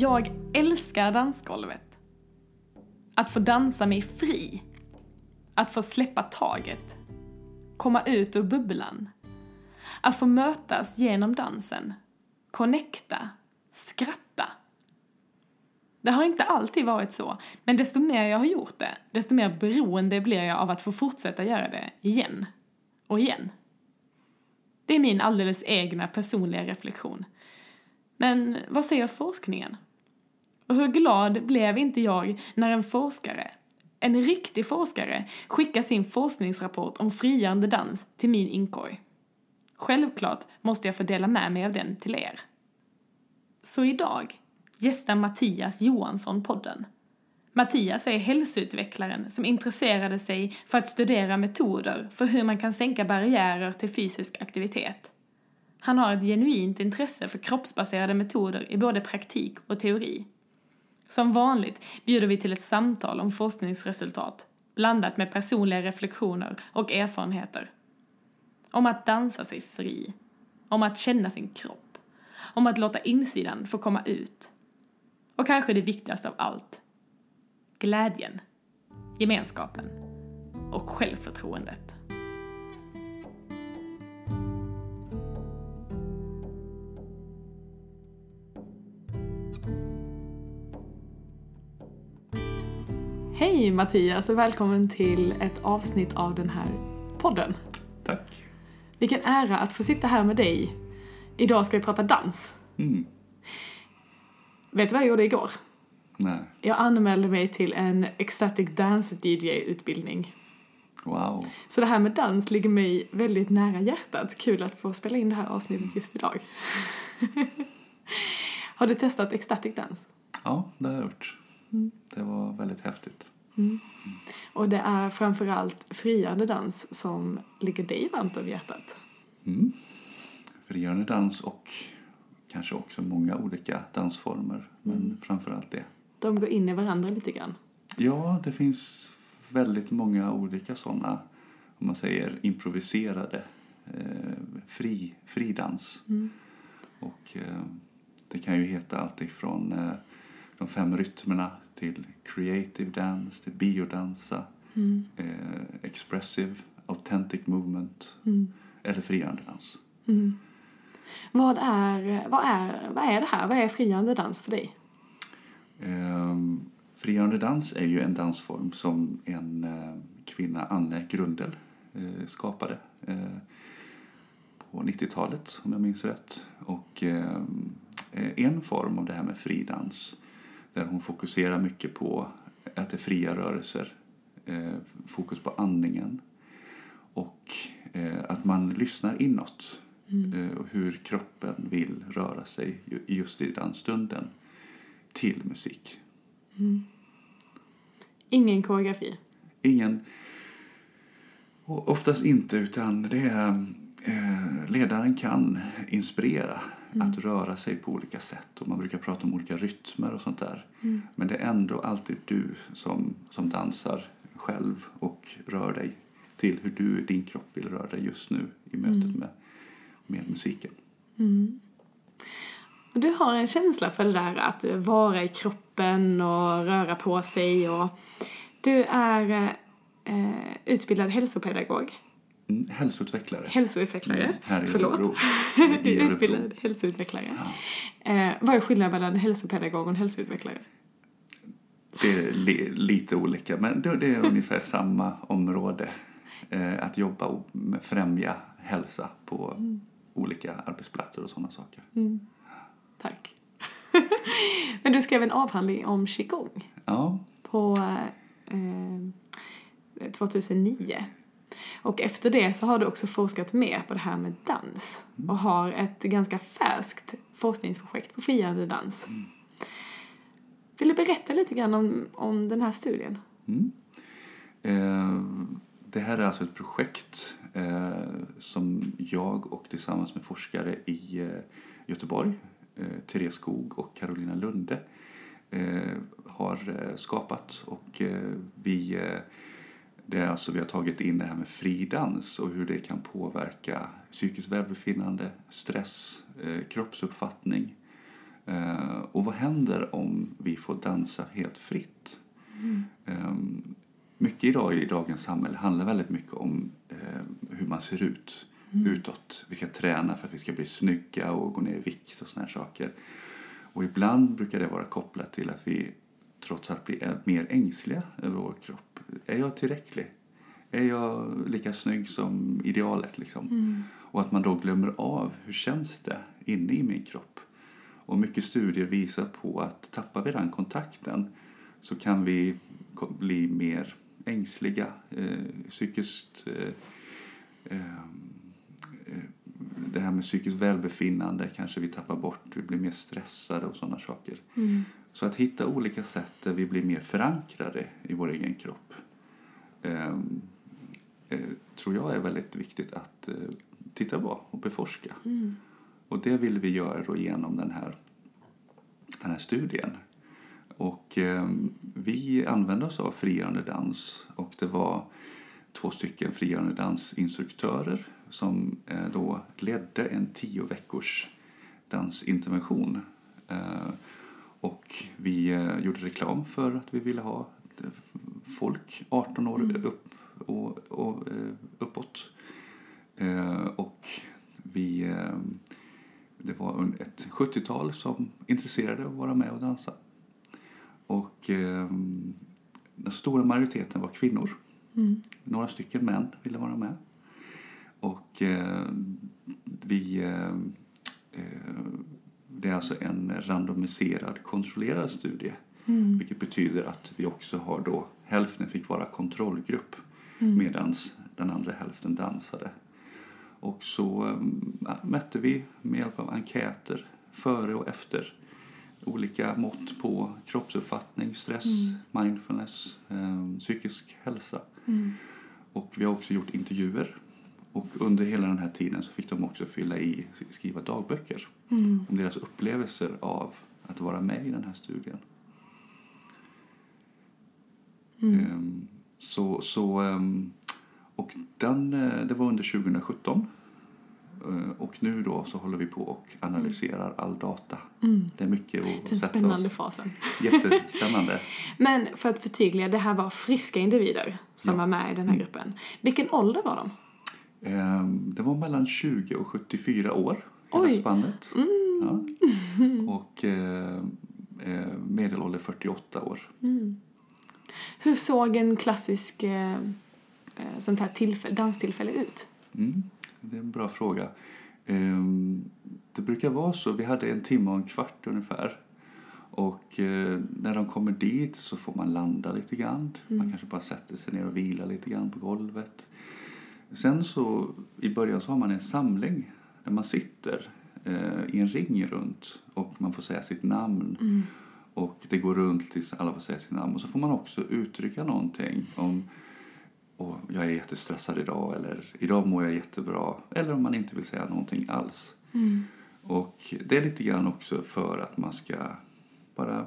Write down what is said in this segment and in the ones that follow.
Jag älskar dansgolvet. Att få dansa mig fri. Att få släppa taget. Komma ut ur bubblan. Att få mötas genom dansen. Connecta. Skratta. Det har inte alltid varit så, men desto mer jag har gjort det, desto mer beroende blir jag av att få fortsätta göra det igen. Och igen. Det är min alldeles egna personliga reflektion. Men vad säger forskningen? Och hur glad blev inte jag när en forskare, en riktig forskare, skickar sin forskningsrapport om frigörande dans till min inkorg. Självklart måste jag få dela med mig av den till er. Så idag gästar Mattias Johansson podden. Mattias är hälsoutvecklaren som intresserade sig för att studera metoder för hur man kan sänka barriärer till fysisk aktivitet. Han har ett genuint intresse för kroppsbaserade metoder i både praktik och teori. Som vanligt bjuder vi till ett samtal om forskningsresultat blandat med personliga reflektioner och erfarenheter. Om att dansa sig fri. Om att känna sin kropp. Om att låta insidan få komma ut. Och kanske det viktigaste av allt. Glädjen. Gemenskapen. Och självförtroendet. Hej Mattias och välkommen till ett avsnitt av den här podden. Tack. Vilken ära att få sitta här med dig. Idag ska vi prata dans. Mm. Vet du vad jag gjorde igår? Nej. Jag anmälde mig till en Ecstatic Dance DJ-utbildning. Wow. Så det här med dans ligger mig väldigt nära hjärtat. Kul att få spela in det här avsnittet just idag. Har du testat Ecstatic Dance? Ja, det har jag gjort. Mm. Det var väldigt häftigt. Och det är framförallt friande dans som ligger dig varmt om hjärtat. Mm. Frigörande dans och kanske också många olika dansformer. Men Mm. framförallt det. De går in i varandra lite grann. Ja, det finns väldigt många olika sådana, om man säger improviserade, eh, fri, fridans. Mm. Och eh, det kan ju heta allt ifrån eh, de fem rytmerna till creative dance, till biodansa, Mm. eh, expressive, authentic movement Mm. eller frigörande dans. Mm. Vad, är, vad, är, vad är det här? Vad är friande dans för dig? Ehm, frigörande dans är ju en dansform som en eh, kvinna, Anne Grundel, eh, skapade eh, på 90-talet om jag minns rätt. Och ehm, eh, en form av det här med fridans där hon fokuserar mycket på att det är fria rörelser, eh, fokus på andningen och eh, att man lyssnar inåt eh, och hur kroppen vill röra sig ju- just i den stunden till musik. Ingen koreografi. Ingen, oftast inte, utan det är, eh, ledaren kan inspirera att röra sig på olika sätt. Och man brukar prata om olika rytmer och sånt där. Men det är ändå alltid du som, som dansar själv och rör dig till hur du, din kropp vill röra dig just nu i mötet med, med musiken. Och du har en känsla för det där att vara i kroppen och röra på sig och du är eh, utbildad hälsopedagog, Mm, hälsoutvecklare. hälsoutvecklare, Mm, här i Förlåt. Du är utbildad hälsoutvecklare. Eh, vad är skillnaden mellan hälsopedagog och hälsoutvecklare? Det är li, lite olika, men det, är ungefär samma område. Eh, att jobba och främja hälsa på olika arbetsplatser och sådana saker. Tack. Men du skrev en avhandling om qigong Ja, på eh, 2009. Och efter det så har du också forskat mer på det här med dans och har ett ganska färskt forskningsprojekt på friande dans. Vill du berätta lite grann om, om den här studien? Mm. Eh, det här är alltså ett projekt eh, som jag och tillsammans med forskare i eh, Göteborg, eh, Therese Skog och Carolina Lunde, eh, har eh, skapat. Och eh, vi, det är alltså, vi har tagit in det här med fridans och hur det kan påverka psykiskt välbefinnande, stress, eh, kroppsuppfattning Eh, och vad händer om vi får dansa helt fritt? Eh, mycket idag i dagens samhälle handlar väldigt mycket om eh, hur man ser ut utåt. Vi ska träna för att vi ska bli snygga och gå ner i vikt och såna här saker. Och ibland brukar det vara kopplat till att vi trots allt blir mer ängsliga över vår kropp. Är jag tillräcklig? Är jag lika snygg som idealet? Liksom? Och att man då glömmer av hur känns det inne i min kropp. Och mycket studier visar på att tappar vi den kontakten så kan vi bli mer ängsliga, eh, psykiskt eh, eh, eh, det här med psykiskt välbefinnande kanske vi tappar bort, vi blir mer stressade och sådana saker. Så att hitta olika sätt där vi blir mer förankrade i vår egen kropp eh, eh, tror jag är väldigt viktigt att eh, titta på och beforska. Och det vill vi göra då genom den här, den här studien. Och eh, vi använde oss av frigörande dans och det var två stycken frigörande dansinstruktörer som eh, då ledde en tio veckors dansintervention. Och vi eh, gjorde reklam för att vi ville ha eh, folk 18 år upp och, och eh, uppåt. Och vi, det var ett 70-tal som intresserade att vara med och dansa. Och den stora majoriteten var kvinnor. Några stycken män ville vara med. Och vi... Det är alltså en randomiserad kontrollerad studie. Vilket betyder att vi också har då hälften fick vara kontrollgrupp medan den andra hälften dansade. Och så eh, mätte vi med hjälp av enkäter före och efter olika mått på kroppsuppfattning, stress, mindfulness, eh, psykisk hälsa. Och vi har också gjort intervjuer. Och under hela den här tiden så fick de också fylla i, skriva dagböcker om deras upplevelser av att vara med i den här studien. Ehm, Så, så, ehm, och den, eh, det var under 2017. Eh, Och nu då så håller vi på och analyserar all data. Det är mycket att Den sätta spännande oss. fasen. Jättespännande. Men för att förtydliga, det här var friska individer som Ja. var med i den här gruppen. Vilken ålder var de? Ehm, Det var mellan 20 och 74 år, hela Oj. spannet. Ja. Och eh, eh, medelålder 48 år. Hur såg en klassisk eh, eh, sånt här tillfälle, danstillfälle ut? Mm, det är en bra fråga. Ehm, det brukar vara så. Vi hade en timme och en kvart ungefär. Och eh, när de kommer dit så får man landa lite grann. Man kanske bara sätter sig ner och vilar lite grann på golvet. Sen så i början så har man en samling där man sitter eh, i en ring runt och man får säga sitt namn. Och det går runt tills alla får säga sitt namn. Och så får man också uttrycka någonting om och jag är jättestressad idag eller idag mår jag jättebra eller om man inte vill säga någonting alls. Och det är lite grann också för att man ska bara,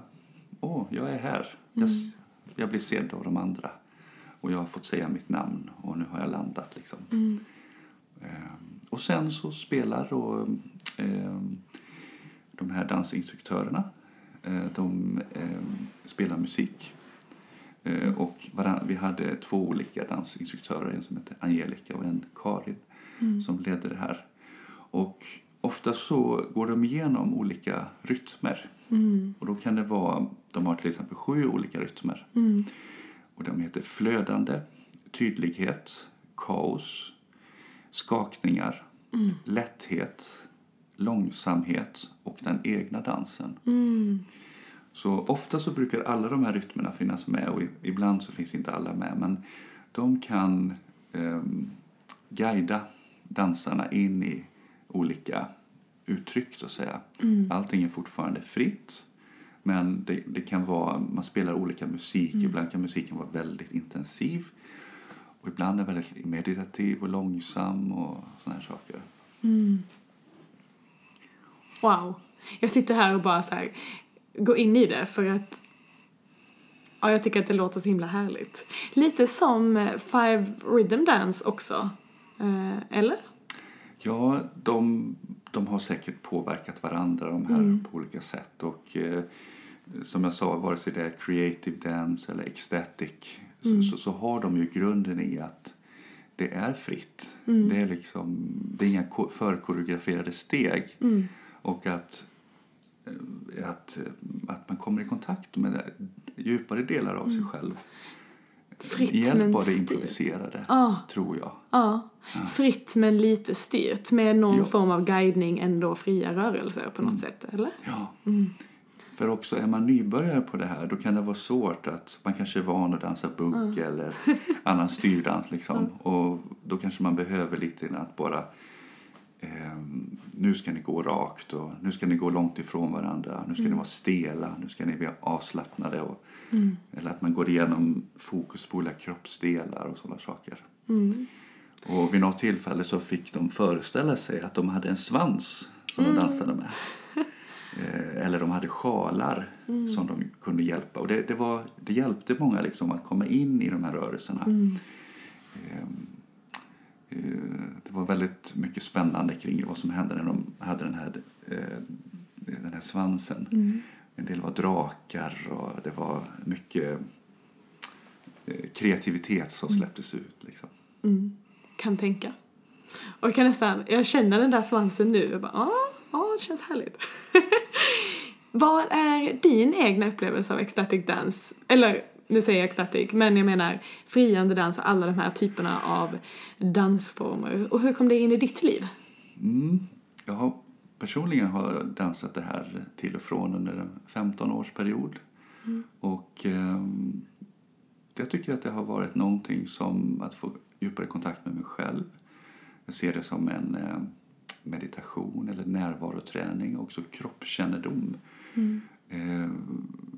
åh, jag är här. Jag, s- jag blir sedd av de andra. Och jag har fått säga mitt namn och nu har jag landat liksom. Ehm, och sen så spelar då ehm, de här dansinstruktörerna, eh, de ehm, spelar musik. Eh, Och varann, vi hade två olika dansinstruktörer, en som hette Angelica och en Karin, som ledde det här. Och ofta så går de igenom olika rytmer. Och då kan det vara, de har till exempel sju olika rytmer. Och de heter flödande, tydlighet, kaos, skakningar, lätthet, långsamhet och den egna dansen. Så ofta så brukar alla de här rytmerna finnas med och ibland så finns inte alla med. Men de kan ehm, guida dansarna in i olika uttryck så att säga. Allting är fortfarande fritt. Men det, det kan vara, man spelar olika musik. Ibland kan musiken vara väldigt intensiv. Och ibland är väldigt meditativ och långsam och sådana här saker. Wow. Jag sitter här och bara så här, går in i det för att ja, jag tycker att det låter så himla härligt. Lite som eh, Five Rhythm Dance också. Eh, eller? Ja, de, de har säkert påverkat varandra de här på olika sätt. Och eh, som jag sa, vare sig det är creative dance eller ecstatic så, så, så har de ju grunden i att det är fritt. Det, är liksom, det är inga ko- förkoreograferade steg. Och att, eh, att, att man kommer i kontakt med djupare delar av sig själv. Fritt Hjälp men av det improviserade, Ja. tror jag. Ja. Fritt men lite styrt med någon Ja. form av guidning, ändå fria rörelser på något sätt, eller? Ja. För också är man nybörjare på det här då kan det vara svårt att man kanske är van att dansa bugg eller annan styrdans liksom. Och då kanske man behöver lite att bara ehm, nu ska ni gå rakt och nu ska ni gå långt ifrån varandra. Nu ska ni vara stela, nu ska ni vara avslappnade. Och, Eller att man går igenom fokus på olika kroppsdelar och sådana saker. Och vid något tillfälle så fick de föreställa sig att de hade en svans som de dansade med. Eh, Eller de hade sjalar som de kunde hjälpa. Och det, det, var, det hjälpte många liksom att komma in i de här rörelserna. Ehm, eh, Det var väldigt mycket spännande kring vad som hände när de hade den här, eh, den här svansen. En del var drakar och det var mycket kreativitet som släpptes ut. Liksom. Mm. Kan tänka. Och jag kan nästan, jag känner den där svansen nu och bara, ja, ja, det känns härligt. Vad är din egna upplevelse av ecstatic dance? Eller, nu säger jag ecstatic, men jag menar friande dans och alla de här typerna av dansformer. Och hur kom det in i ditt liv? Mm. Jag har, personligen har dansat det här till och från under en 15 års period. Och ehm, jag tycker att det har varit någonting som att få djupare kontakt med mig själv. Jag ser det som en eh, meditation eller närvaroträning, också kroppskännedom. Eh,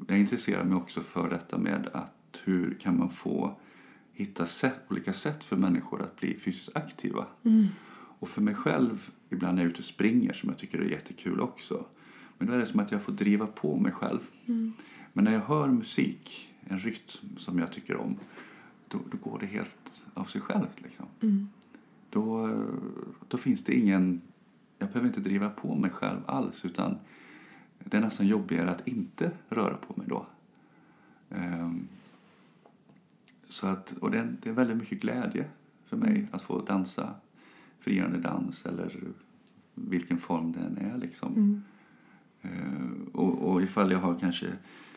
jag intresserar mig också för detta med att hur kan man få hitta sätt, olika sätt för människor att bli fysiskt aktiva. Och för mig själv, ibland är jag ute och springer som jag tycker är jättekul också. Men då är det som att jag får driva på mig själv. Men när jag hör musik, en rytm som jag tycker om, då, då går det helt av sig självt. Liksom. Då, då finns det ingen... Jag behöver inte driva på mig själv alls utan det är nästan jobbigare att inte röra på mig då. Ehm, så att, och det är, det är väldigt mycket glädje för mig att få dansa frigörande dans eller vilken form den är. Liksom. Eh, och, och ifall jag har kanske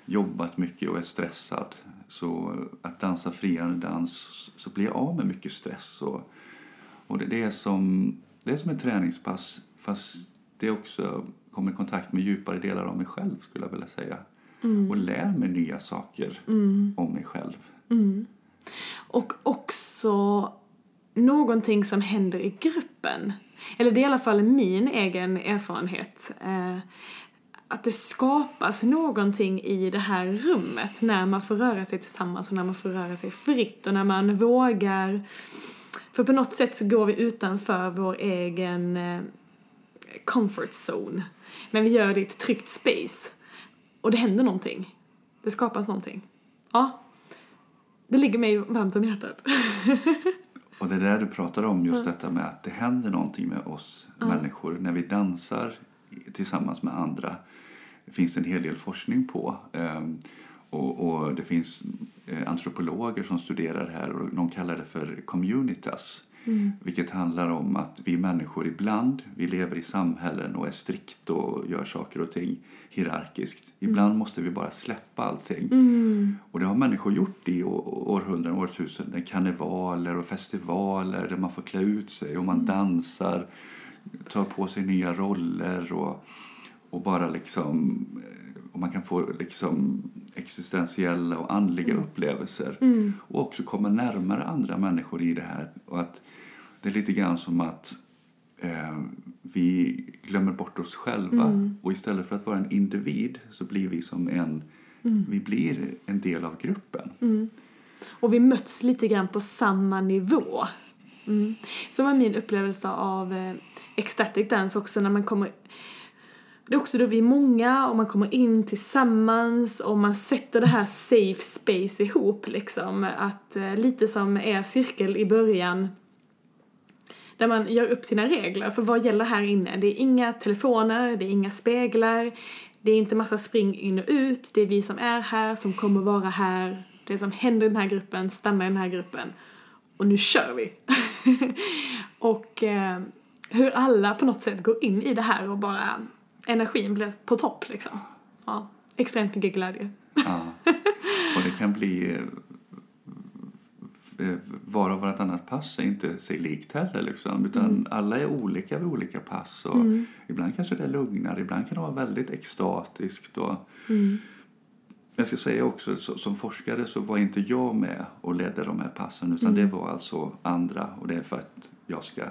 jobbat mycket och är stressad så att dansa frigörande dans så blir jag av med mycket stress. Och, och det, det, är som, det är som ett träningspass fast det också kommer i kontakt med djupare delar av mig själv skulle jag vilja säga. Och lär mig nya saker om mig själv. Och också någonting som händer i gruppen. Eller det är i alla fall min egen erfarenhet. Eh, att det skapas någonting i det här rummet när man får röra sig tillsammans och när man får röra sig fritt och när man vågar. För på något sätt så går vi utanför vår egen eh, comfort zone. Men vi gör det i ett tryggt space. Och det händer någonting. Det skapas någonting. Ja. Det ligger mig varmt om hjärtat. Och det är där du pratar om, just detta med att det händer någonting med oss människor när vi dansar tillsammans med andra. Det finns en hel del forskning på. ehm, Och, och det finns eh, antropologer som studerar det här och de kallar det för communitas. Vilket handlar om att vi människor ibland, vi lever i samhällen och är strikt och gör saker och ting hierarkiskt. Ibland måste vi bara släppa allting. Och det har människor gjort i århundraden, årtusenden. Karnevaler och festivaler där man får klä ut sig och man dansar, tar på sig nya roller och, och bara liksom och man kan få liksom existentiella och andliga upplevelser och också komma närmare andra människor i det här. Och att det är lite grann som att eh, vi glömmer bort oss själva och istället för att vara en individ så blir vi som en vi blir en del av gruppen. Och vi möts lite grann på samma nivå. Mm. Så var min upplevelse av eh, ecstatic dance också när man kommer det är också då vi är många och man kommer in tillsammans och man sätter det här safe space ihop liksom. Att eh, lite som är cirkel i början där man gör upp sina regler för vad gäller här inne. Det är inga telefoner, det är inga speglar, det är inte massa spring in och ut, det är vi som är här, som kommer vara här, det som händer i den här gruppen stannar i den här gruppen. Och nu kör vi! och eh, hur alla på något sätt går in i det här och bara energin blir på topp liksom. Ja, extremt mycket glädje. Ja. Och det kan bli eh, var och vartannat pass är inte sig likt heller. Liksom, utan Mm. alla är olika vid olika pass. Och Ibland kanske det är lugnare, ibland kan det vara väldigt extatiskt. Och Mm. Jag ska säga också, så, som forskare så var inte jag med och ledde de här passen utan Mm. det var alltså andra och det är för att jag ska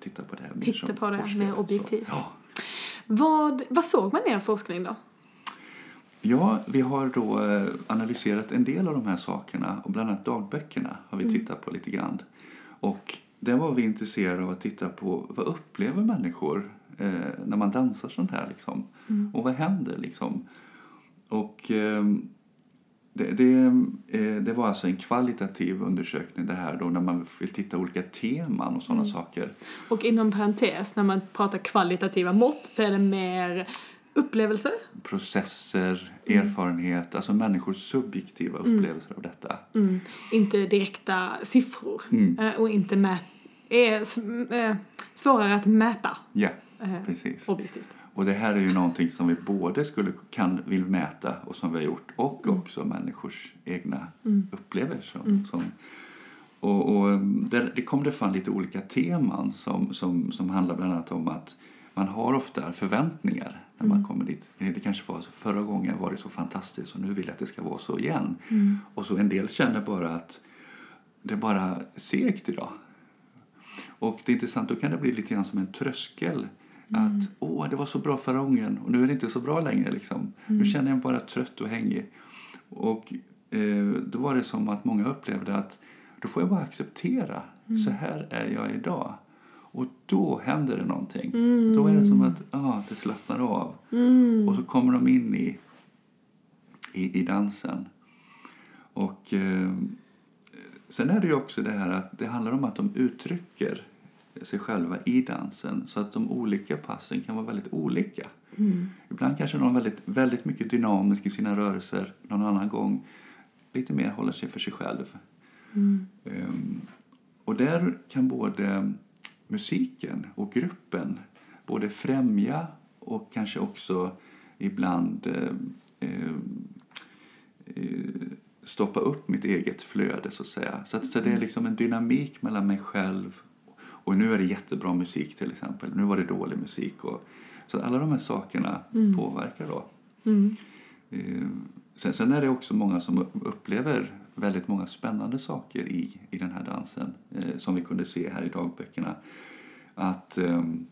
titta på det här Titta på det forskare. mer objektivt. Så, ja. Vad, vad såg man i er forskning då? Ja, vi har då eh, analyserat en del av de här sakerna och bland annat dagböckerna har vi tittat på lite grann. Och där var vi intresserade av att titta på vad upplever människor eh, när man dansar sånt här liksom? Och vad händer liksom? Och eh, det, det, eh, det var alltså en kvalitativ undersökning det här då när man vill titta olika teman och sådana saker. Och inom parentes, när man pratar kvalitativa mått så är det mer upplevelser. Processer, erfarenhet, alltså människors subjektiva upplevelser av detta. Mm. Inte direkta siffror. Mm. Eh, och inte mät... är eh, svårare att mäta Ja, eh, precis. objektivt. Och det här är ju någonting som vi både skulle, kan, vill mäta och som vi har gjort och Mm. också människors egna upplevelser. Som, som, och, och um, där, det kom det fram lite olika teman som, som, som handlar bland annat om att man har ofta förväntningar när Mm. man kommer dit. Det kanske var förra gången var det så fantastiskt och nu vill jag att det ska vara så igen. Mm. Och så en del känner bara att det är bara segt idag. Och det är intressant, då kan det bli lite grann som en tröskel. Att åh, det var så bra förra gången och nu är det inte så bra längre. Liksom. Nu känner jag mig bara trött och hängig. Och eh, då var det som att många upplevde att då får jag bara acceptera. Så här är jag idag. Och då händer det någonting. Då är det som att ah, det slappnar av. Och så kommer de in i, i, i dansen. Och eh, sen är det ju också det här att det handlar om att de uttrycker sig själva i dansen så att de olika passen kan vara väldigt olika. Ibland kanske någon är väldigt, väldigt mycket dynamisk i sina rörelser, någon annan gång lite mer håller sig för sig själv. Ehm, och där kan både musiken och gruppen både främja och kanske också ibland eh, eh, eh, stoppa upp mitt eget flöde så att säga. Så, att, så det är liksom en dynamik mellan mig själv och nu är det jättebra musik till exempel. Nu var det dålig musik. Och, så alla de här sakerna påverkar då. Mm. Eh, Sen, sen är det också många som upplever väldigt många spännande saker i, i den här dansen eh, som vi kunde se här i dagböckerna. Att ehm,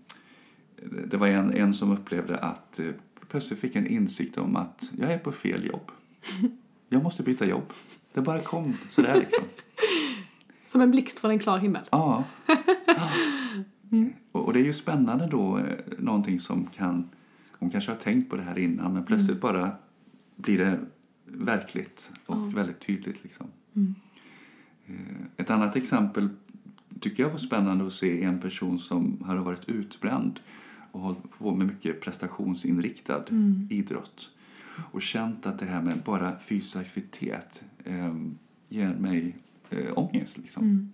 det var en, en som upplevde att eh, plötsligt fick en insikt om att jag är på fel jobb. Jag måste byta jobb. Det bara kom sådär liksom. Som en blixt från en klar himmel. Ja. Och, och det är ju spännande då, eh, någonting som kan, hon kanske har tänkt på det här innan men plötsligt bara blir det verkligt och väldigt tydligt. Liksom. Eh, Ett annat exempel tycker jag var spännande att se en person som hade varit utbränd och hållit på med mycket prestationsinriktad idrott och känt att det här med bara fysisk aktivitet eh, ger mig eh, ångest. Liksom.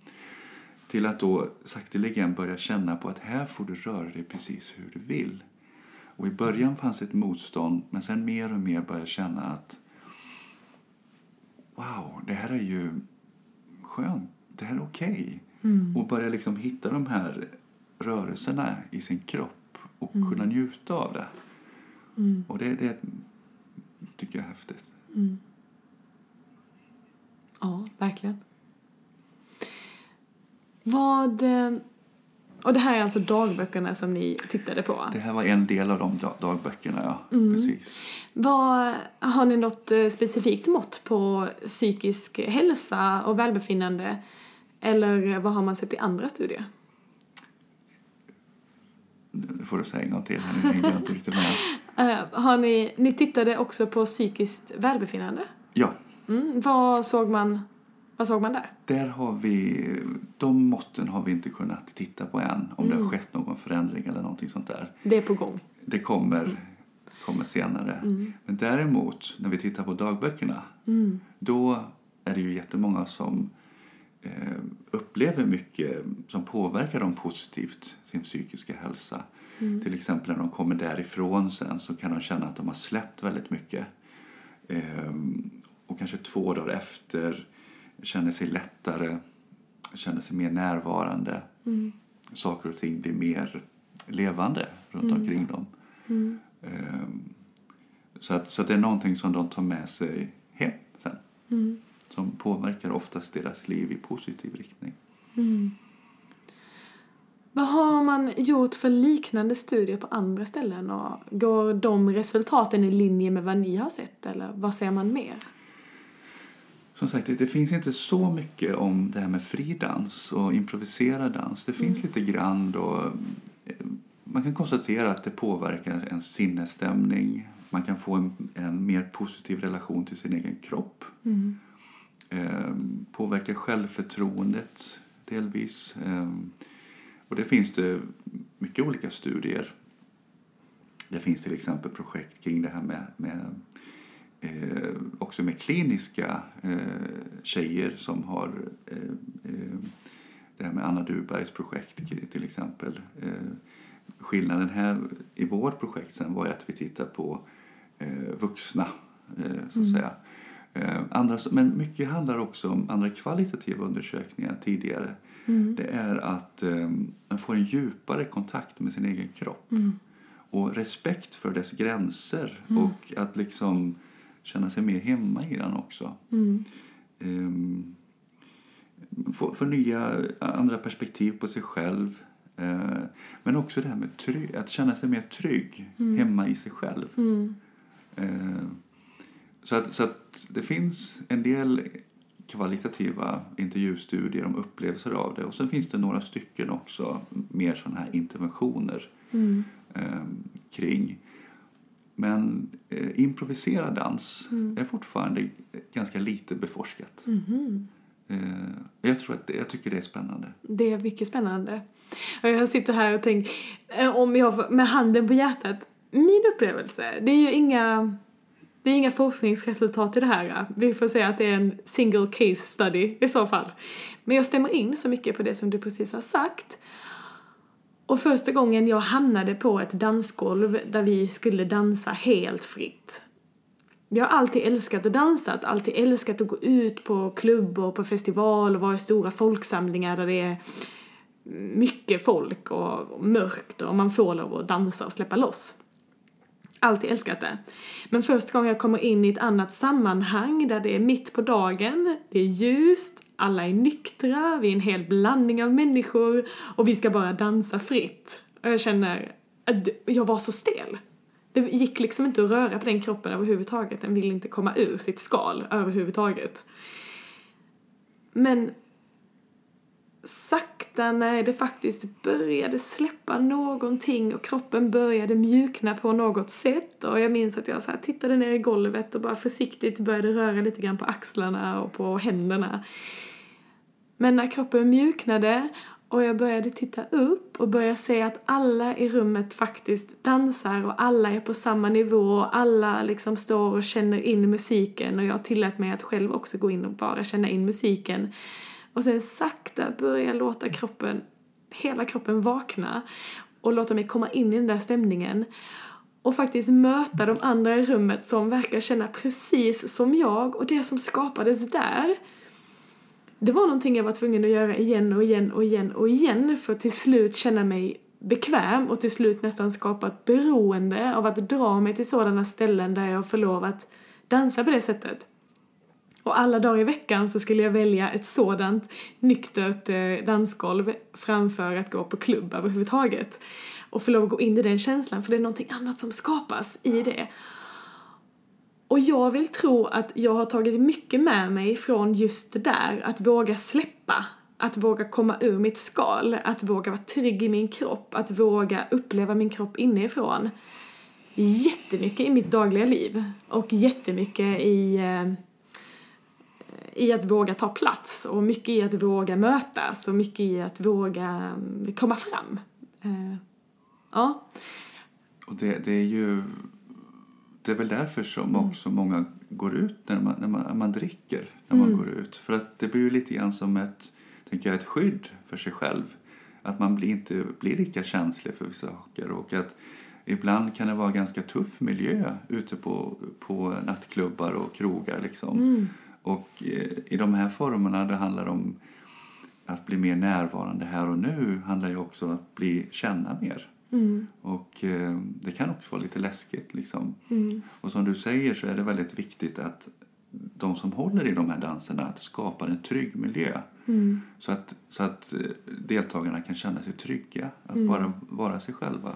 Till att då sakteligen börja känna på att här får du röra dig precis hur du vill. Och i början fanns ett motstånd men sen mer och mer började jag känna att wow, det här är ju skönt, det här är okej. Och börja liksom hitta de här rörelserna i sin kropp och kunna njuta av det. Och det, det tycker jag är häftigt. Ja, verkligen. Vad... eh, Och det här är alltså dagböckerna som ni tittade på? Det här var en del av de da- dagböckerna, ja. Precis. Vad, har ni något eh, specifikt mått på psykisk hälsa och välbefinnande? Eller vad har man sett i andra studier? Nu får du säga en gång till. Eh, har ni, ni tittade också på psykiskt välbefinnande? Ja, Mm, vad såg man Vad såg man där? Där har vi, de måtten har vi inte kunnat titta på än. Om det har skett någon förändring eller någonting sånt där. Det är på gång. Det kommer, kommer senare. Men däremot, när vi tittar på dagböckerna, då är det ju jättemånga som eh, upplever mycket som påverkar dem positivt, sin psykiska hälsa. Till exempel när de kommer därifrån sen så kan de känna att de har släppt väldigt mycket. Ehm, och kanske två dagar efter känner sig lättare, känner sig mer närvarande. Saker och ting blir mer levande runt omkring dem. Ehm, så, att, så att det är någonting som de tar med sig hem sen. Som påverkar oftast deras liv i positiv riktning. Vad har man gjort för liknande studier på andra ställen och går de resultaten i linje med vad ni har sett eller vad ser man mer? Som sagt, det, finns inte så mycket om det här med fridans och improviserad dans. Det finns lite grann då. eh, Man kan konstatera att det påverkar ens sinnesstämning. Man kan få en, en mer positiv relation till sin egen kropp. Eh, påverkar självförtroendet delvis. Eh, och det finns det mycket olika studier. Det finns till exempel projekt kring det här med, med eh, också med kliniska eh, tjejer som har eh, eh, det här med Anna Dubergs projekt till exempel. Eh, skillnaden här i vårt projekt sen var ju att vi tittar på eh, vuxna så att säga. Eh, andra, men mycket handlar också om andra kvalitativa undersökningar tidigare. Det är att eh, man får en djupare kontakt med sin egen kropp. Och respekt för dess gränser och att liksom känna sig mer hemma i den också. Ehm, få, få nya, andra perspektiv på sig själv. Eh, men också det här med trygg, att känna sig mer trygg hemma i sig själv. Eh, så, att, så att det finns en del kvalitativa intervjustudier om upplevelser av det och sen finns det några stycken också mer sådana här interventioner eh, kring. Men eh, improviserad dans är fortfarande ganska lite beforskat. Eh, jag, tror att det, jag tycker det är spännande. Det är mycket spännande. Och jag sitter här och tänker, eh, om jag med handen på hjärtat, min upplevelse, det är ju inga, det är inga forskningsresultat i det här. Vi får säga att det är en single case study i så fall. Men jag stämmer in så mycket på det som du precis har sagt. Och första gången jag hamnade på ett dansgolv där vi skulle dansa helt fritt. Jag har alltid älskat att dansa, alltid älskat att gå ut på klubb och på festival och vara i stora folksamlingar där det är mycket folk och mörkt och man får lov att dansa och släppa loss. Alltid älskat det. Men första gången jag kommer in i ett annat sammanhang där det är mitt på dagen, det är ljust, alla är nyktra, vi är en hel blandning av människor och vi ska bara dansa fritt. Och jag känner att jag var så stel. Det gick liksom inte att röra på den kroppen överhuvudtaget. Den ville inte komma ur sitt skal överhuvudtaget. Men sakta när det faktiskt började släppa någonting och kroppen började mjukna på något sätt och jag minns att jag så här tittade ner i golvet och bara försiktigt började röra lite grann på axlarna och på händerna. Men när kroppen mjuknade och jag började titta upp och började se att alla i rummet faktiskt dansar och alla är på samma nivå och alla liksom står och känner in musiken och jag tillät mig att själv också gå in och bara känna in musiken. Och sen sakta börja låta kroppen, hela kroppen vakna och låta mig komma in i den där stämningen och faktiskt möta de andra i rummet som verkar känna precis som jag och det som skapades där det var någonting jag var tvungen att göra igen och igen och igen och igen för att till slut känna mig bekväm och till slut nästan skapa ett beroende av att dra mig till sådana ställen där jag får lov att dansa på det sättet. Och alla dagar i veckan så skulle jag välja ett sådant nyktert eh, dansgolv framför att gå på klubb överhuvudtaget. Och få lov att gå in i den känslan för det är någonting annat som skapas i det. Och jag vill tro att jag har tagit mycket med mig från just det där, att våga släppa, att våga komma ur mitt skal, att våga vara trygg i min kropp, att våga uppleva min kropp inifrån. Jättemycket i mitt dagliga liv och jättemycket i, eh, i att våga ta plats och mycket i att våga mötas och mycket i att våga eh, komma fram. Eh, ja. Och det, det är ju... Det är väl därför som också många går ut när man, när man, när man dricker. När man går ut. För att det blir ju lite grann som ett, tänker jag, ett skydd för sig själv. Att man blir inte blir lika känslig för vissa saker. Och att ibland kan det vara ganska tuff miljö ute på, på nattklubbar och krogar. Liksom. Och eh, i de här formerna det handlar om att bli mer närvarande här och nu handlar ju också om att bli, känna mer. Och eh, det kan också vara lite läskigt. Liksom. Och som du säger så är det väldigt viktigt att de som håller i de här danserna att skapar en trygg miljö. Så, att, så att eh, deltagarna kan känna sig trygga. Att bara vara sig själva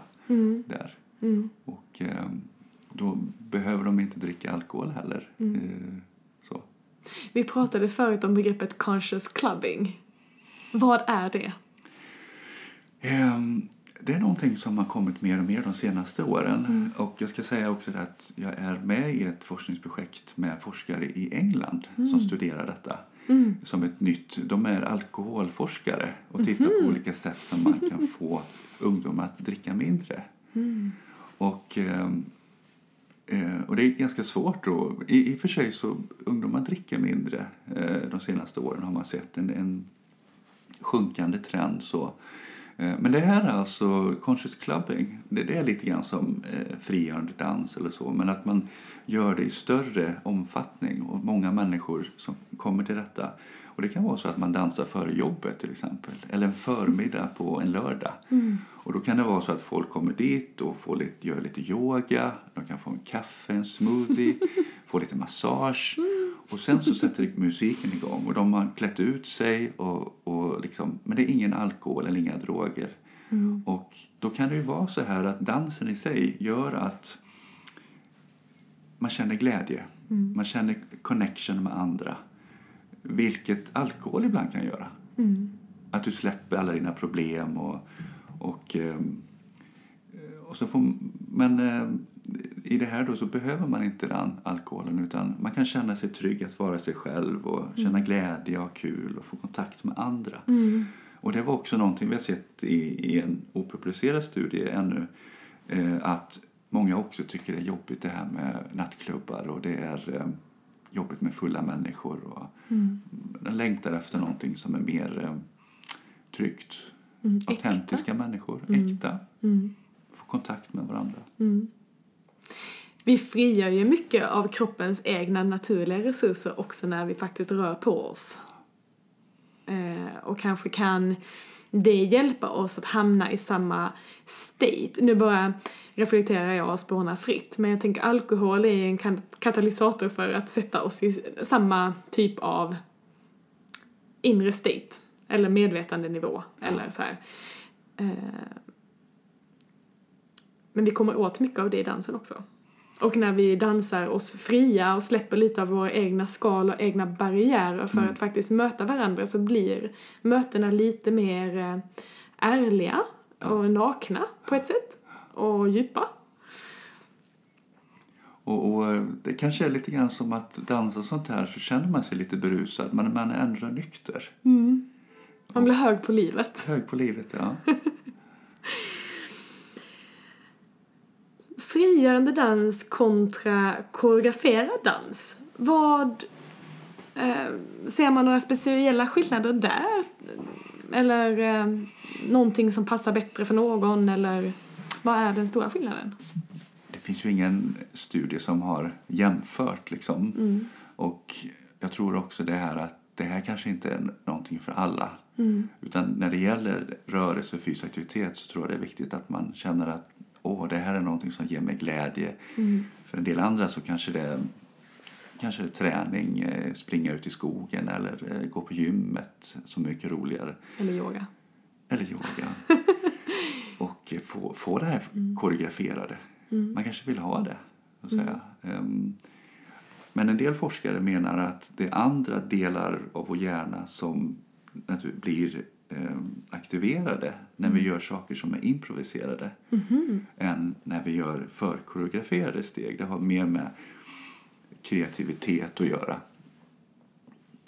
där. Och eh, då behöver de inte dricka alkohol heller. Eh, så. Vi pratade förut om begreppet conscious clubbing. Vad är det? Ehm, Det är någonting som har kommit mer och mer de senaste åren. Och jag ska säga också att jag är med i ett forskningsprojekt med forskare i England som studerar detta. Som ett nytt, de är alkoholforskare och tittar på olika sätt som man kan få ungdomar att dricka mindre. Och, ehm, eh, och det är ganska svårt då. I, I och för sig så ungdomar dricker mindre eh, de senaste åren har man sett en, en sjunkande trend så. Eh, men det här är alltså conscious clubbing. Det, det är lite grann som eh, frigörande dans eller så. Men att man gör det i större omfattning och många människor som kommer till detta. Och det kan vara så att man dansar före jobbet till exempel. Eller en förmiddag på en lördag. Och då kan det vara så att folk kommer dit och får lite, gör lite yoga. De kan få en kaffe, en smoothie, få lite massage. Och sen så sätter musiken igång och de har klätt ut sig och, och liksom, men det är ingen alkohol eller inga droger. Och då kan det ju vara så här att dansen i sig gör att man känner glädje. Man känner connection med andra. Vilket alkohol ibland kan göra. Att du släpper alla dina problem och, och, ehm, och så får, men eh, i det här då så behöver man inte den alkoholen utan man kan känna sig trygg att vara sig själv och känna glädje och kul och få kontakt med andra. Och det var också någonting vi har sett i, i en opublicerad studie ännu eh, att många också tycker det är jobbigt det här med nattklubbar och det är eh, jobbigt med fulla människor och de längtar efter någonting som är mer eh, tryggt. Mm, äkta. Autentiska människor, äkta. Få kontakt med varandra. Vi frigör ju mycket av kroppens egna naturliga resurser också när vi faktiskt rör på oss. Eh, och kanske kan det hjälpa oss att hamna i samma state. Nu bara reflekterar jag och spånar fritt, men jag tänker alkohol är en katalysator för att sätta oss i samma typ av inre state, eller medvetandenivå, eller så här. Eh, men vi kommer åt mycket av det i dansen också. Och när vi dansar oss fria och släpper lite av våra egna skal och egna barriärer för att faktiskt möta varandra så blir mötena lite mer eh, ärliga och nakna på ett sätt. Och djupa. Och, och eh, det kanske är lite grann som att dansa sånt här så känner man sig lite berusad men man är ändå nykter. Man blir hög på livet. Hög på livet, ja. Frigörande dans kontra koreograferad dans. Vad... Eh, ser man några speciella skillnader där? Eller eh, någonting som passar bättre för någon? Eller vad är den stora skillnaden? Det finns ju ingen studie som har jämfört liksom. Och jag tror också det här att det här kanske inte är någonting för alla. Utan när det gäller rörelse och fysisk aktivitet så tror jag det är viktigt att man känner att åh, det här är någonting som ger mig glädje. För en del andra så kanske det kanske träning, eh, springa ut i skogen eller eh, gå på gymmet som är mycket roligare. Eller yoga? Eller yoga. och få, få det här koreograferade. Man kanske vill ha det. Så att säga. Ehm, men en del forskare menar att det är andra delar av vår hjärna som blir ehm, aktiverade när vi gör saker som är improviserade än när vi gör förkoreograferade steg. Det har mer med kreativitet att göra.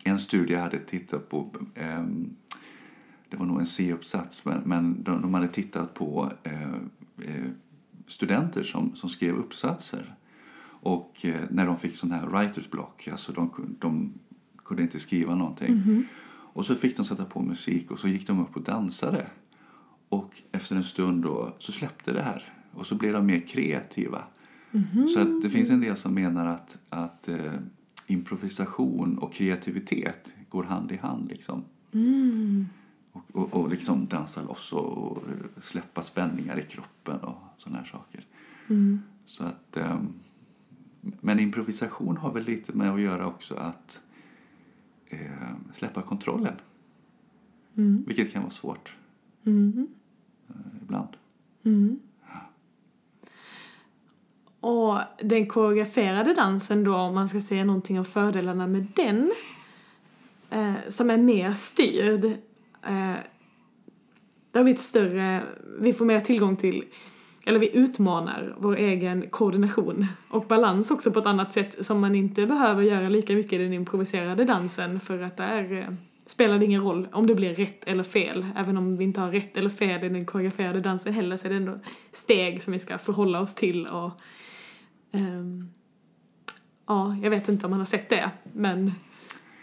en studie hade tittat på, eh, det var nog en C-uppsats, men, men de, de hade tittat på eh, eh, studenter som, som skrev uppsatser. Och eh, när de fick sån här writers block, alltså de, de kunde inte skriva någonting. Och så fick de sätta på musik och så gick de upp och dansade. Och efter en stund då så släppte det här och så blev de mer kreativa. Så att det finns en del som menar att, att eh, improvisation och kreativitet går hand i hand. Liksom. Och, och, och liksom dansa loss och, och släppa spänningar i kroppen och sådana här saker. Så att, ehm, men improvisation har väl lite med att göra också att eh, släppa kontrollen. Vilket kan vara svårt Mm. eh, ibland. Och den koreograferade dansen då, om man ska säga någonting om fördelarna med den, eh, som är mer styrd, eh, där har vi ett större, vi får mer tillgång till, eller vi utmanar vår egen koordination och balans också på ett annat sätt som man inte behöver göra lika mycket i den improviserade dansen för att där eh, spelar det ingen roll om det blir rätt eller fel. Även om vi inte har rätt eller fel i den koreograferade dansen heller så är det ändå steg som vi ska förhålla oss till och um, ja, jag vet inte om man har sett det, men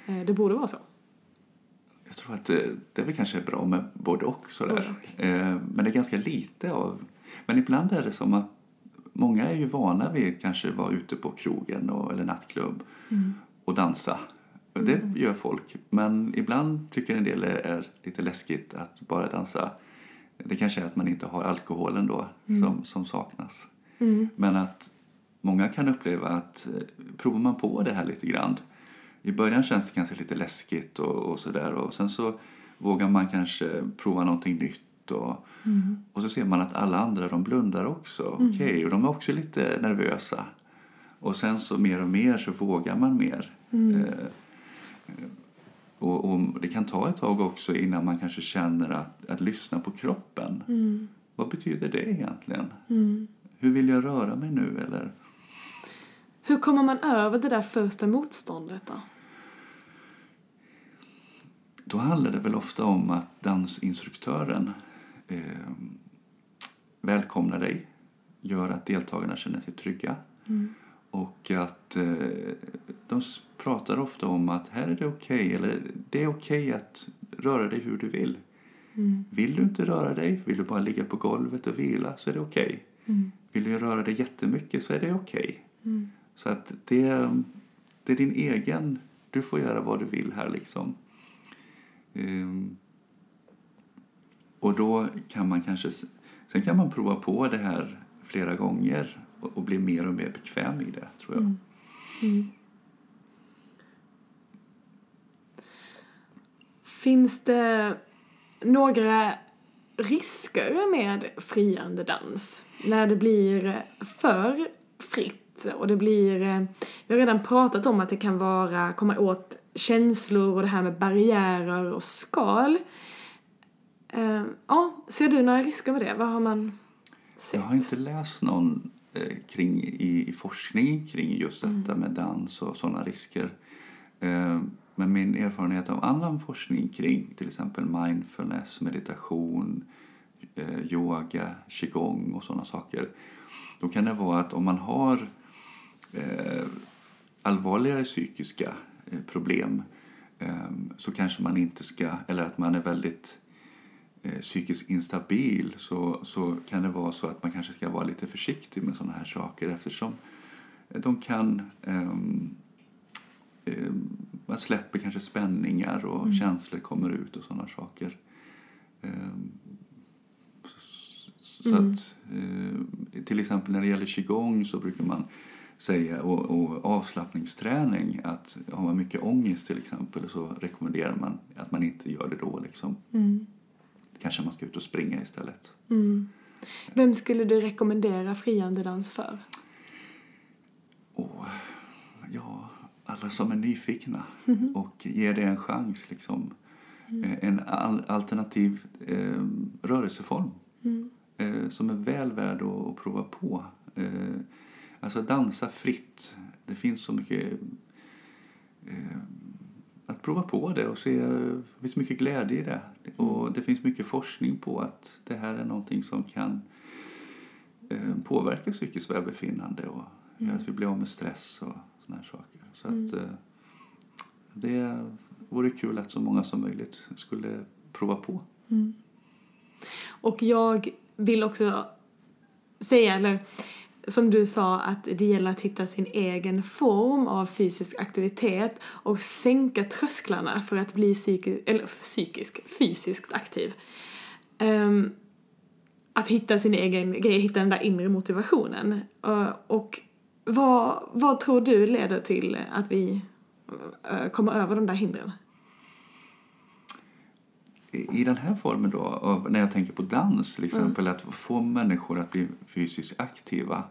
eh, det borde vara så. Jag tror att det, det är väl kanske bra med både och sådär. Eh, men det är ganska lite av... Men ibland är det som att många är ju vana vid kanske vara ute på krogen och, eller nattklubb och dansa. Och Det gör folk. Men ibland tycker en del är, är lite läskigt att bara dansa. Det kanske är att man inte har alkoholen då som, som saknas. Men att många kan uppleva att eh, provar man på det här lite grann i början känns det kanske lite läskigt och, och sådär och sen så vågar man kanske prova någonting nytt och, och så ser man att alla andra de blundar också. Okej, och de är också lite nervösa. Och sen så mer och mer så vågar man mer. Eh, och, och det kan ta ett tag också innan man kanske känner att, att lyssna på kroppen. Vad betyder det egentligen? Hur vill jag röra mig nu? Eller Hur kommer man över det där första motståndet då? Då handlar det väl ofta om att dansinstruktören eh, välkomnar dig, gör att deltagarna känner sig trygga och att eh, de pratar ofta om att här är det okej, eller det är okej att röra dig hur du vill. Vill du inte röra dig, vill du bara ligga på golvet och vila så är det okej. Vill du röra dig jättemycket så är det okej. Så att det, det är din egen, du får göra vad du vill här liksom. Um, och då kan man kanske, sen kan man prova på det här flera gånger och, och bli mer och mer bekväm i det tror jag. Mm. Mm. Finns det några risker med friande dans? När det blir för fritt och det blir... eh, Vi har redan pratat om att det kan vara komma åt känslor och det här med barriärer och skal. Eh, Ja, ser du några risker med det? Vad har man sett? Jag har inte läst någon eh, kring, i, i forskning kring just detta med dans och sådana risker. Men min erfarenhet av annan forskning kring till exempel mindfulness, meditation, yoga, qigong och sådana saker. Då kan det vara att om man har allvarligare psykiska eh, problem eh, så kanske man inte ska, eller att man är väldigt eh, psykiskt instabil så, så kan det vara så att man kanske ska vara lite försiktig med sådana här saker eftersom de kan ehm, ehm, man släpper kanske spänningar och känslor kommer ut och sådana saker. Ehm, så så att, eh, till exempel när det gäller qigong så brukar man säga, och, och avslappningsträning, att har man mycket ångest till exempel så rekommenderar man att man inte gör det då. Liksom. Mm. Kanske man ska ut och springa istället. Mm. Vem skulle du rekommendera friande dans för? Och, ja, alla som är nyfikna och ger det en chans. Liksom. Eh, En al- alternativ eh, rörelseform eh, som är väl värd att, att prova på. Eh, alltså dansa fritt. Det finns så mycket... Eh, att prova på det och se, det finns mycket glädje i det. Och det finns mycket forskning på att det här är någonting som kan eh, påverka psykiskt välbefinnande och Mm. att vi blir av med stress och här saker. Så Mm. att eh, det vore kul att så många som möjligt skulle prova på. Mm. Och jag vill också säga, eller som du sa, att det gäller att hitta sin egen form av fysisk aktivitet och sänka trösklarna för att bli psyki eller psykisk, fysiskt aktiv. Um, att hitta sin egen grej, hitta den där inre motivationen. Uh, och vad, vad tror du leder till att vi uh, kommer över de där hindren? I den här formen då, av, när jag tänker på dans till exempel, att få människor att bli fysiskt aktiva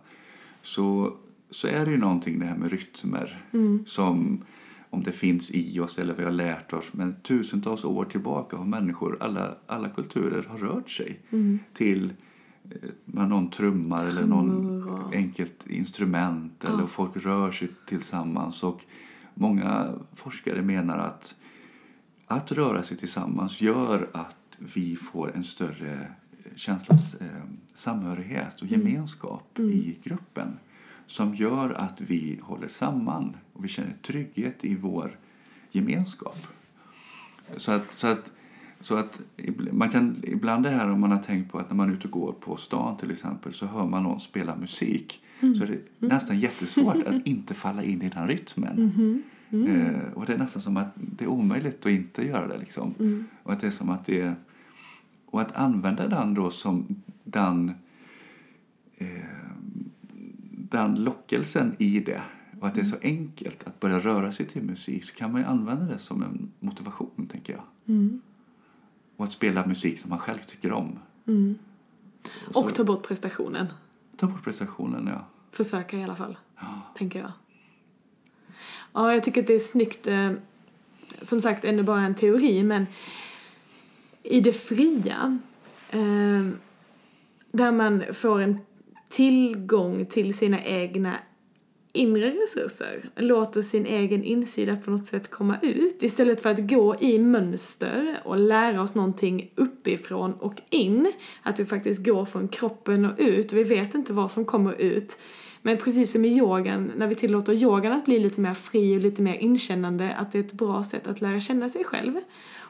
så, så är det ju någonting det här med rytmer som om det finns i oss eller vi har lärt oss. Men tusentals år tillbaka har människor, alla, alla kulturer har rört sig till eh, med någon trummar eller någon Trummor enkelt instrument eller folk rör sig tillsammans. Och många forskare menar att att röra sig tillsammans gör att vi får en större känsla av eh, samhörighet och gemenskap i gruppen som gör att vi håller samman och vi känner trygghet i vår gemenskap. Så att, så att, så att man kan, ibland det här om man har tänkt på att när man är ute och går på stan till exempel så hör man någon spela musik så är det nästan jättesvårt att inte falla in i den rytmen. Eh, och det är nästan som att det är omöjligt att inte göra det. Liksom. Och att det är som att det är, Och att använda den då som den, eh, den lockelsen i det och att det är så enkelt att börja röra sig till musik så kan man ju använda det som en motivation, tänker jag. Mm. Och att spela musik som man själv tycker om. Mm. Och, så, Och ta bort prestationen. ta bort prestationen, ja. Försöka i alla fall, ja. tänker jag. Ja, jag tycker att det är snyggt. Eh, som sagt, ännu bara en teori, men i det fria, eh, där man får en tillgång till sina egna inre resurser, låter sin egen insida på något sätt komma ut istället för att gå i mönster och lära oss någonting uppifrån och in. Att vi faktiskt går från kroppen och ut. Vi vet inte vad som kommer ut. Men precis som i yogan, när vi tillåter yogan att bli lite mer fri och lite mer inkännande, att det är ett bra sätt att lära känna sig själv.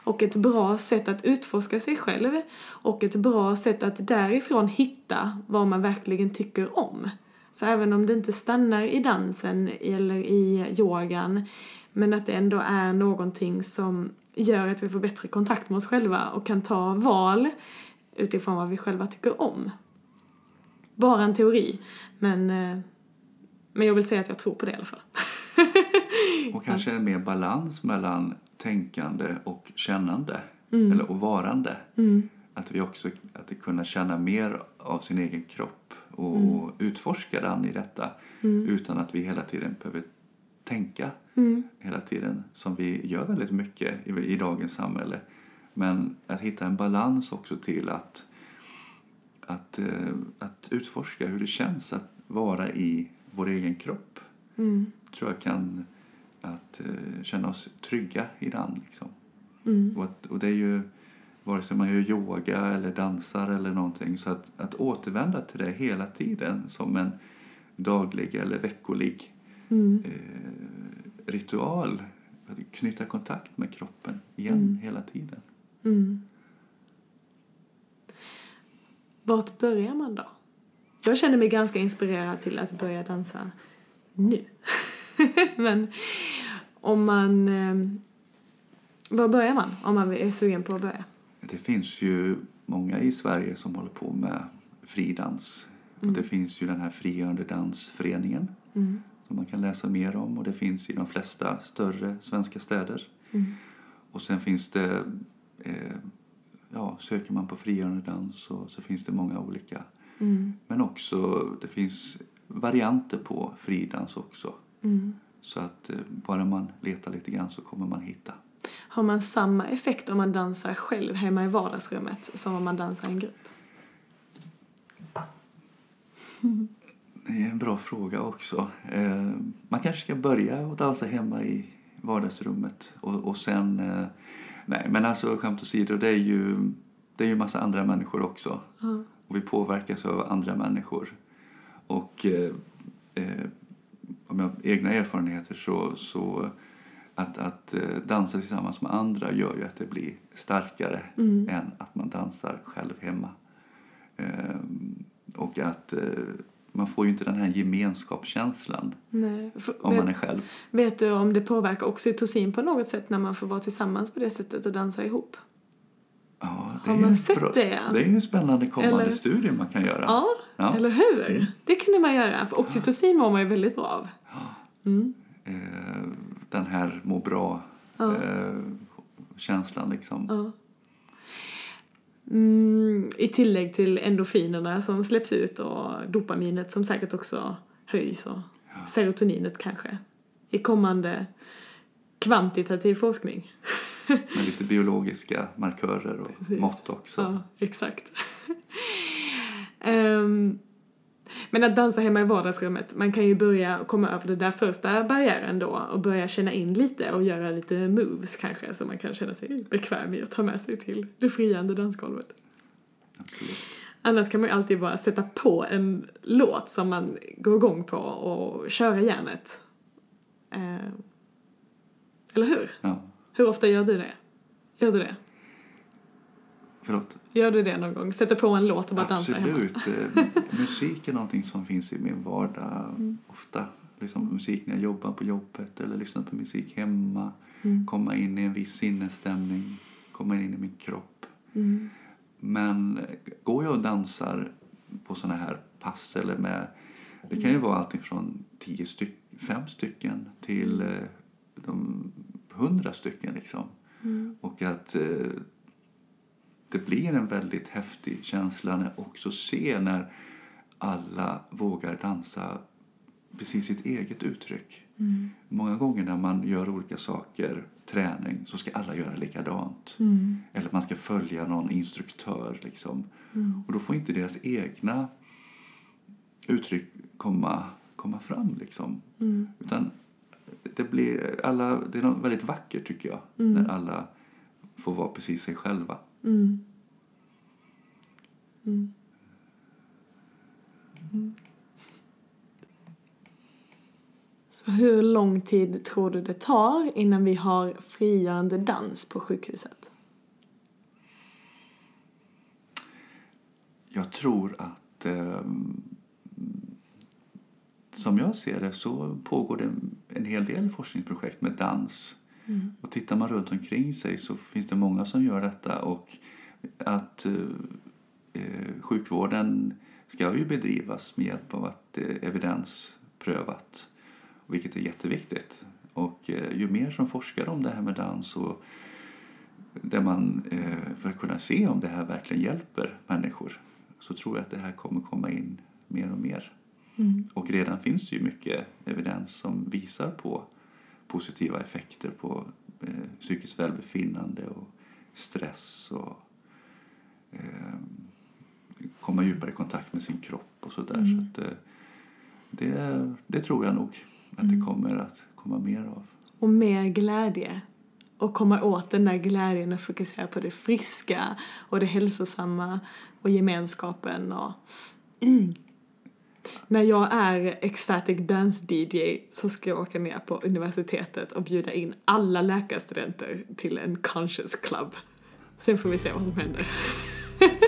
Och ett bra sätt att utforska sig själv. Och ett bra sätt att därifrån hitta vad man verkligen tycker om. Så även om det inte stannar i dansen eller i yogan, men att det ändå är någonting som gör att vi får bättre kontakt med oss själva och kan ta val utifrån vad vi själva tycker om. Bara en teori, men, eh, men jag vill säga att jag tror på det i alla fall. Och kanske en mer balans mellan tänkande och kännande. Mm. Eller och varande. Att vi också att kunna känna mer av sin egen kropp och, Mm. och utforska den i detta. Utan att vi hela tiden behöver tänka Mm. hela tiden. Som vi gör väldigt mycket i, i dagens samhälle. Men att hitta en balans också till att, att, eh, att utforska hur det känns att vara i vår egen kropp. Mm. tror jag kan att eh, känna oss trygga i den. Liksom. Mm. Och, att, och det är ju vare sig man gör yoga eller dansar eller någonting så att, att återvända till det hela tiden som en daglig eller veckolig Mm. eh, ritual. Att knyta kontakt med kroppen igen Mm. hela tiden. Mm. Vart börjar man då? Jag känner mig ganska inspirerad till att börja dansa nu. Men om man... Eh, var börjar man om man är sugen på att börja? Det finns ju många i Sverige som håller på med fridans. Och det finns ju den här Frigörande dansföreningen Mm. som man kan läsa mer om och det finns i de flesta större svenska städer. Mm. Och sen finns det, eh, ja, söker man på frigörande dans så, så finns det många olika. Mm. Men också, det finns varianter på fridans också. Mm. Så att eh, bara man letar lite grann så kommer man hitta. Har man samma effekt om man dansar själv hemma i vardagsrummet som om man dansar i en grupp? Det är en bra fråga också. Eh, man kanske ska börja och dansa hemma i vardagsrummet. Och, och sen, eh, nej men alltså skämt åsido, det är ju, det är ju massa andra människor också. Ja. Och vi påverkas av andra människor. Och eh, eh, av mina egna erfarenheter så, så att, att eh, dansa tillsammans med andra gör ju att det blir starkare Mm. än att man dansar själv hemma. Ehm, och att eh, man får ju inte den här gemenskapskänslan Nej. Om man är vet, själv. vet du om det påverkar oxytocin på något sätt när man får vara tillsammans på det sättet och dansa ihop? Ja, Har är man sett bra- det? Det är ju en spännande kommande Eller- studie man kan göra. Ja, Ja. eller hur? Det kunde man göra, för oxytocin mår man ju väldigt bra av. Mm. Eh, den här må bra Ja. eh, känslan liksom. Ja. Mm, I tillägg till endorfinerna som släpps ut och dopaminet som säkert också höjs och serotoninet kanske. I kommande kvantitativ forskning. Med lite biologiska markörer och Precis. mått också. Ja, exakt. Ehm, men att dansa hemma i vardagsrummet, man kan ju börja komma över den där första barriären då och börja känna in lite och göra lite moves kanske som man kan känna sig bekväm i att ta med sig till det friande dansgolvet. Absolut. Annars kan man ju alltid bara sätta på en låt som man går igång på och köra järnet. Ehm, eller hur? Ja. Hur ofta gör du det? Gör du det? Förlåt. Gör du det någon gång? Sätter på en låt och bara dansar hemma? Absolut. Eh, musik är någonting som finns i min vardag Mm. ofta. Liksom musik när jag jobbar på jobbet eller lyssnar på musik hemma. Mm. Komma in i en viss sinnesstämning. Komma in i min kropp. Mm. Men eh, går jag och dansar på såna här pass eller med det kan ju vara allting från tio styck, fem stycken till eh, de hundra stycken liksom. Mm. Och att eh, det blir en väldigt häftig känsla när också se när alla vågar dansa precis sitt eget uttryck. Mm. Många gånger när man gör olika saker, träning, så ska alla göra likadant. Mm. Eller man ska följa någon instruktör liksom. Mm. Och då får inte deras egna uttryck komma, komma fram liksom. Mm. Utan det blir alla, det är något väldigt vackert tycker jag. Mm. När alla får vara precis sig själva. Mm. Mm. Mm. Så hur lång tid tror du det tar innan vi har frigörande dans på sjukhuset? Jag tror att eh, som jag ser det så pågår det en hel del forskningsprojekt med dans. Mm. Och tittar man runt omkring sig så finns det många som gör detta och att eh, eh, sjukvården ska ju bedrivas med hjälp av att det är evidensprövat, vilket är jätteviktigt. Och eh, ju mer som forskar om det här med dans och där man, eh, för att kunna se om det här verkligen hjälper människor så tror jag att det här kommer komma in mer och mer. Mm. Och redan finns det ju mycket evidens som visar på positiva effekter på eh, psykiskt välbefinnande och stress och eh, komma djupare i kontakt med sin kropp och sådär. Mm. Så att, eh, det, det tror jag nog att Mm. det kommer att komma mer av. Och mer glädje. Och komma åt den där glädjen och fokusera på det friska och det hälsosamma och gemenskapen och... Mm. När jag är ecstatic dance DJ så ska jag åka ner på universitetet och bjuda in alla läkarstudenter till en conscious club. Sen får vi se vad som händer.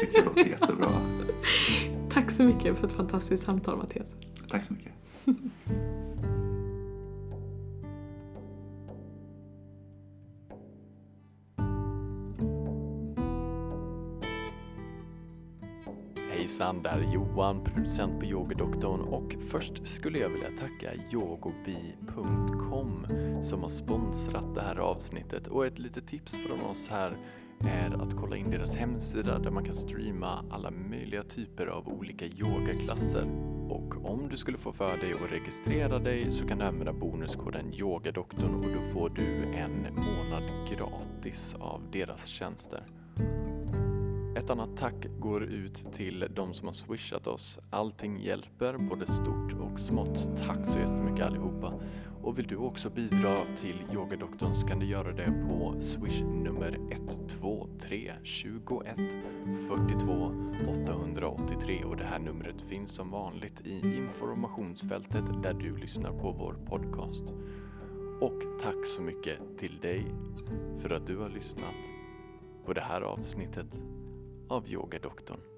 Tycker jag låter jättebra. Tack så mycket för ett fantastiskt samtal Mattias. Tack så mycket. Hejsan, det här är Johan, producent på Yogadoktorn och först skulle jag vilja tacka yogobi.com som har sponsrat det här avsnittet och ett litet tips från oss här är att kolla in deras hemsida där man kan streama alla möjliga typer av olika yogaklasser. Och om du skulle få för dig att registrera dig så kan du använda bonuskoden YOGADoktorn och då får du en månad gratis av deras tjänster. Ett annat tack går ut till de som har swishat oss. Allting hjälper, både stort och smått. Tack så jättemycket allihopa. Och vill du också bidra till Yogadoktorn så kan du göra det på swish nummer 123 21 42 883 och det här numret finns som vanligt i informationsfältet där du lyssnar på vår podcast. Och tack så mycket till dig för att du har lyssnat på det här avsnittet av Yogadoktorn.